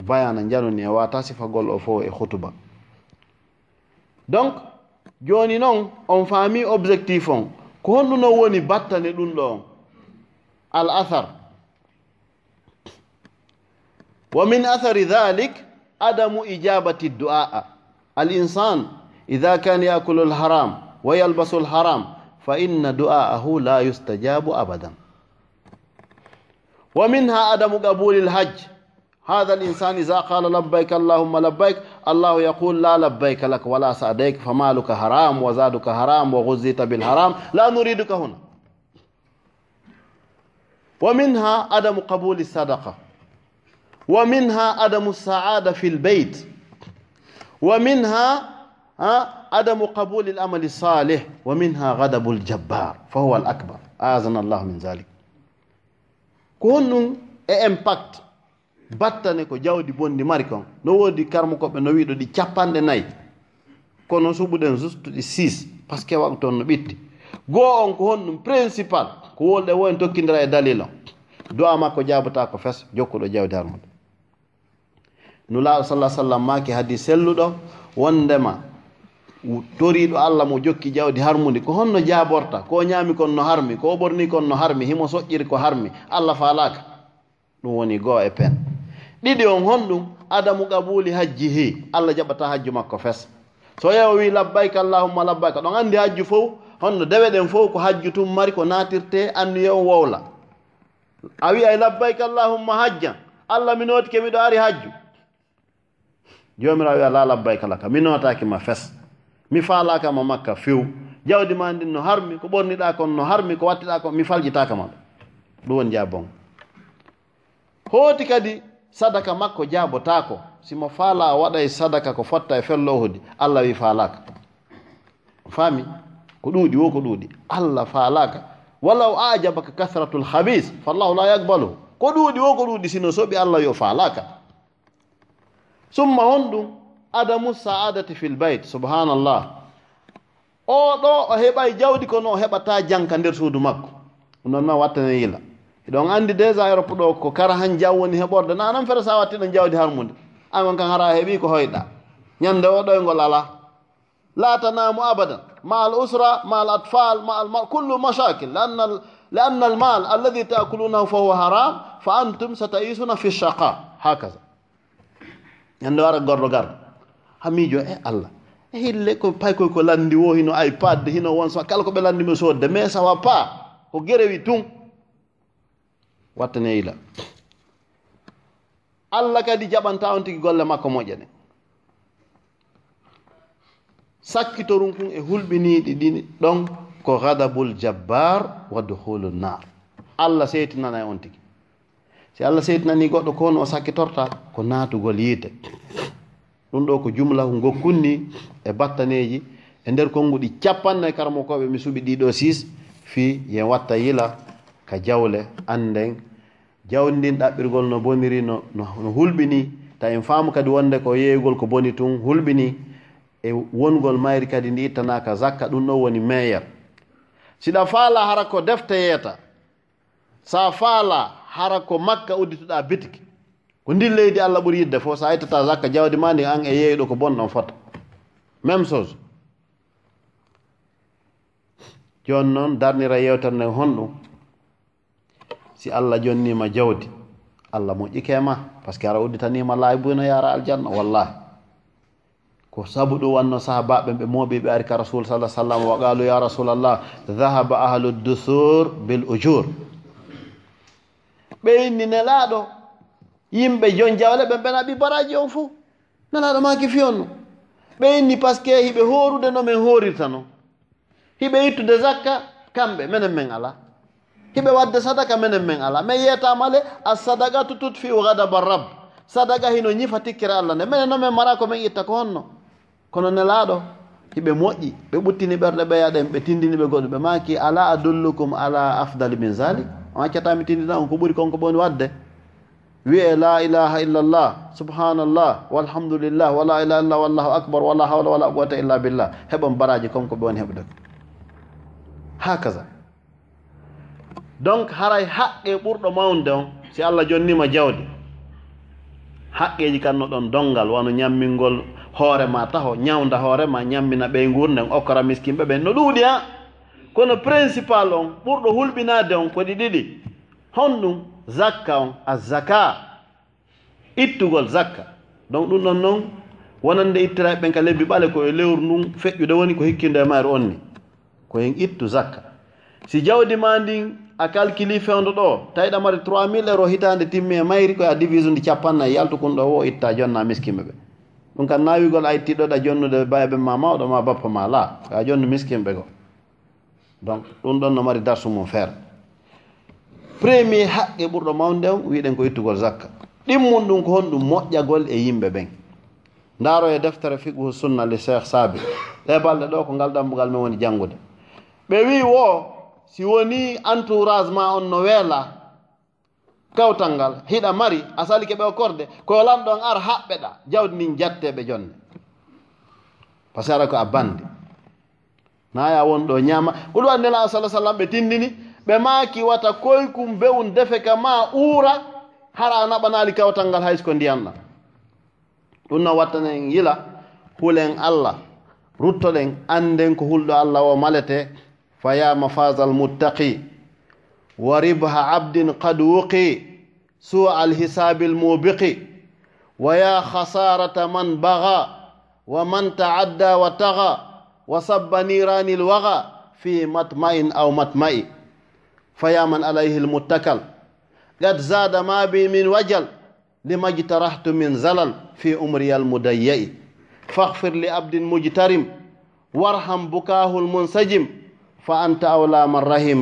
ko bayana janoni e wata sifagol o fo e hutuba donc joni noon on faami objectif on. Ko honnuno woni battane ɗum ɗo on al athar. Wa min athari dhalik adamu ijabati du'aa. Al insan ida kana yakulu lharam wa yalbasu lharam fa inna du'aahu la yustajabu abadan. Wa minha adamu qabuli lhajj هذا الإنسان إذا قال لبيك اللهم لبيك الله يقول لا لبيك لك ولا سعديك فمالك حرام وزادك حرام وغزيت بالحرام لا نريدك هنا ومنها عدم قبول الصدقة ومنها عدم السعادة في البيت ومنها عدم قبول الأمل الصالح ومنها غضب الجبار فهو الأكبر أعزنا الله من ذلك كون impact. battane ko jawdi bonndi mari kon. No woodi karmu koɓe no wiiɗo ɗi capanɗe nayi kono suɓuɗen juste ɗi 6 par ce que waɗ toon no ɓitti. Goo on ko honɗum principal ko wolɗe woen tokkidira e dalil on do'a makko jabata ko fes jokkuɗo jawdi armude nulaaɗo sallah sallam maaki hadi selluɗo wondema toriiɗo allah mo jokki jawdi harmude ko honno jaaborta ko ñaami kon no harmi ko ɓorni kon no harmi himo soƴƴiri ko harmi allah faalaaka ɗum woni goo e pen. ɗiɗi on honɗum adamu qabuli hajji he allah jaɓata hajju makko fes. So yewo wi labbayka allahumma labbayka ɗon anndi hajju fof honno dewe ɗen fof ko hajju tum mari ko natirte anniye on wowla. A wi ay labbayka allahumma hajjan allah mi notike miɗo ari hajju. Jomirawo wi ala labbayka laka mi notakima fes mi falakama makka few jawdi ma ndin no harmi ko ɓorniɗa kon no harmi ko wattiɗa kon mi faljitaka ɗo ɗum. Woni jabon hooti kadi sadaka makko jaabotako simo faala a waɗa e sadaka ko fotta e fellohudi allah wi faalaka faami ko ɗuuɗi wo ko ɗuuɗi. Allah faalaka walaw ajabaka kasratul habis fallahu la yakbaluhu ko ɗuuɗi wo ko ɗuuɗi sino soɓi allah yo faalaka summa hon ɗum adamu saadati fil bayt subhanallah o ɗo o heɓa jawdi kono o heɓata janka nder suudu makko. Ɗum noon ma wattane yila. eɗon andi déjà europe ɗo ko kara han jaw woni heɓorde nanan fere sa watti ɗon jawdi harmude amon kan hara heeɓi ko hoyɗa ñande o ɗoygol ala latanamu abadan ma al usra ma al atfal ma al kullu mashakil lanna لأن المال الذي تأكلونه فهو حرام فأنتم ستعيشون في الشقاء هكذا ñande wara gorɗo gar ha miijo e allah e hille ko pay koy ko landi wo hino ipad hino won so kala ko ɓe landi mi sodde mais sawa pa ko gerewi tun wattaneyila allah kadi jaɓanta on tigi golle makko moƴƴene sakkitorum kun e hulɓiniɗi ɗini ɗon ko gadabul jabbar wa duhulu nar. Allah seytinana e on tigi si allah seytinani goɗɗo ko no o sakkitorta ko natugol yiite. Ɗum ɗo ko jumlahu gokkunni e battaneji e nder konnguɗi capannayi e karamo koɓe mi suɓi ɗiɗo siis fi yen watta yila ka jawle anden jawdi ndin ɗaɓɓirgol no boniri no no hulɓini. Ta en faamu kadi wonde ko yeeygol ko boni tun hulɓini. E wongol mayri kadi ndi ittanaka zakka ɗum ɗo woni meyer siɗa faala hara ko defte yeeta. Sa faala hara ko makka uddituɗa bitiki ko ndin leydi allah ɓuuri yidde fof sa ittata zakka jawdi ma ndi an e yeeyɗo ko bonɗon fota. Même chose. Joni noon darnira yewtere nde honɗum. si allah jonnima jawdi allah moƴƴikema par ce que ara udditanima laabino yara aljanna wallahi. Ko sabu ɗum wanno sahabaɓe ɓe mooɓi ɓe ari ka rasul sa sallam wa qalu ya rasulallah dahaba ahlu dusur bil ujur. Ɓeyni nelaɗo yimɓe jon jawle ɓe mbena ɓi baraji on fo nelaɗo maki fiyonno on no par ce que hiɓe horude no min horirta no. Hiɓe ittude zakka kamɓe minen min ala hiɓe wadde sadaka menen min ala. Min yetamale a sadaka to tut tutfiu gadaba rab sadaka hino ñifa tikkira allah nde minen noon min mara ko min itta ko honno? Kono nelaɗo hiɓe moƴƴi ɓe ɓuttini ɓerɗe ɓeyaɗen ɓe tindini ɓe goɗɗo. Ɓe maki ala adullukum ala afdali min zalik? On accatami tindina on ko ɓuuri konko ɓoni wadde. Wiye la ilaha illallah subhanallah walhamdulillah wala ilaha illah wallahu akbar wala hawla wala quwata illa billah. Heɓon baraji konko ɓe woni heɓde ha kaza donc haray haqqe ɓurɗo mawnde on si allah jonnima jawdi. Haqqeji kanno ɗon dongal wano ñammingol hoorema taho ñawda hoorema ñammina ɓey gurden okkora miskinɓe ɓen. No ɗuuɗi ha kono principal on ɓurɗo hulɓinade on ko ɗi ɗiɗi. Honɗum zakka on a zaka ittugol zakka. Donc ɗum ɗon noon wonande ittiraɓe ɓen ka lebbi ɓale koye lewru ndun feƴƴude woni ko hikkinde e maari on ni ko hen ittu zakka. Si jawdi ma ndin a calculi fewndo ɗo tawi ɗamari mille euro hitande timmi e mayri koye a divise ndi capannayyi yaltu kun ɗo wo itta jonna miskimɓe ɓe. Ɗum kam nawigol a ittiɗoɗa jonnude bayaɓe ma mawɗo ma bappa ma la ka jonnu miskinɓe ko. Donc ɗum ɗon no mari darsu mum feere. Premier haqqe ɓurɗo mawde on wiɗen ko ittugol zakka. Ɗimmum ɗum ko honɗum moƴƴagol e yimɓe ɓen. Ndaaro e deftere fiqhu sunna li cheikh sabi. Ɗe balɗe ɗo ko ngal ɗambugal men woni janngude. Ɓe wi wo si woni entourage ma on no weela kawtal ngal hiɗa mari a sali keɓe o korde koyo lanɗon ar haɓɓeɗa jawdi ndin jatteɓe jonne par ce que aɗa ko a bande. Naya won ɗo ñama ko ɗum annela sala sallam ɓe tindini ɓe maaki wata koykum bewum defe ka ma uura hara a naɓanali kawtal ngal haysko ko ndiyan ɗan ɗum noon wattanen yila hulen allah ruttoɗen anden ko hulɗo allah o malete فيا مفاز المتقي وربح عبد قد وقي سوء الحساب الموبق ويا خسارة من بغى ومن تعدى وطغى وصب نيران الوغى في مطمئن أو مطمئ فيا من عليه المتكل قد زاد ما بي من وجل لما اجترحت من زلل في أمري المديئ فاغفر لأبد مجترم وارحم بكاه المنسجم fa anta awla man rahim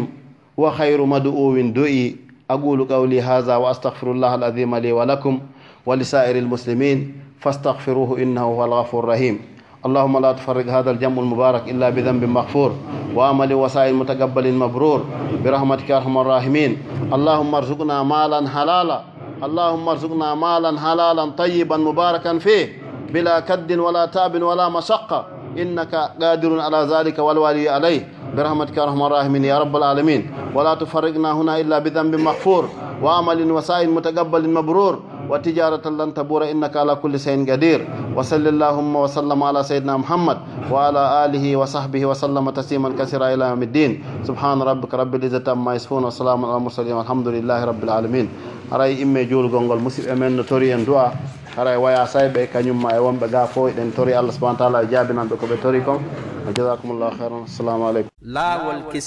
wa hayru madu'uwin du'i. Aqulu qawli hadha wa astahfirullah alazima li wa lakum wa lisa'iri almuslimin fastahfiruhu innahu huwa alghafur rahim. اللهم لا تفرق هذا الجمع المبارك إلا بذنب مغفور وعمل وسائل متقبل مبرور برحمتك أرحم الراحمين اللهم ارزقنا مالا حلالا اللهم ارزقنا مالا حلالا طيبا مباركا فيه بلا كد ولا تاب ولا مشقة إنك قادر على ذلك والوالي عليه برحمتك ارحم الراحمين يا رب العالمين. ولا تفرقنا هنا الا بذنب مغفور. وعمل وسائل متقبل مبرور. وتجارة لن تبور. إنك على كل شيء قدير. وصل اللهم وسلم على سيدنا محمد. وعلى آله وصحبه وسلم تسليما كثيرا إلى يوم الدين. سبحان ربك رب العزة عما يصفون. وسلام على المرسلين. والحمد لله رب العالمين. أراي إمي جول غنغول مسيب أمين نتوري أن دعاء أراي ويا سايب كنيم ما يوم بقى فوق أن توري الله سبحانه وتعالى جابنا بكم بتوريكم. wa jasakumllahu hairan assalamu aleykum laawol kisa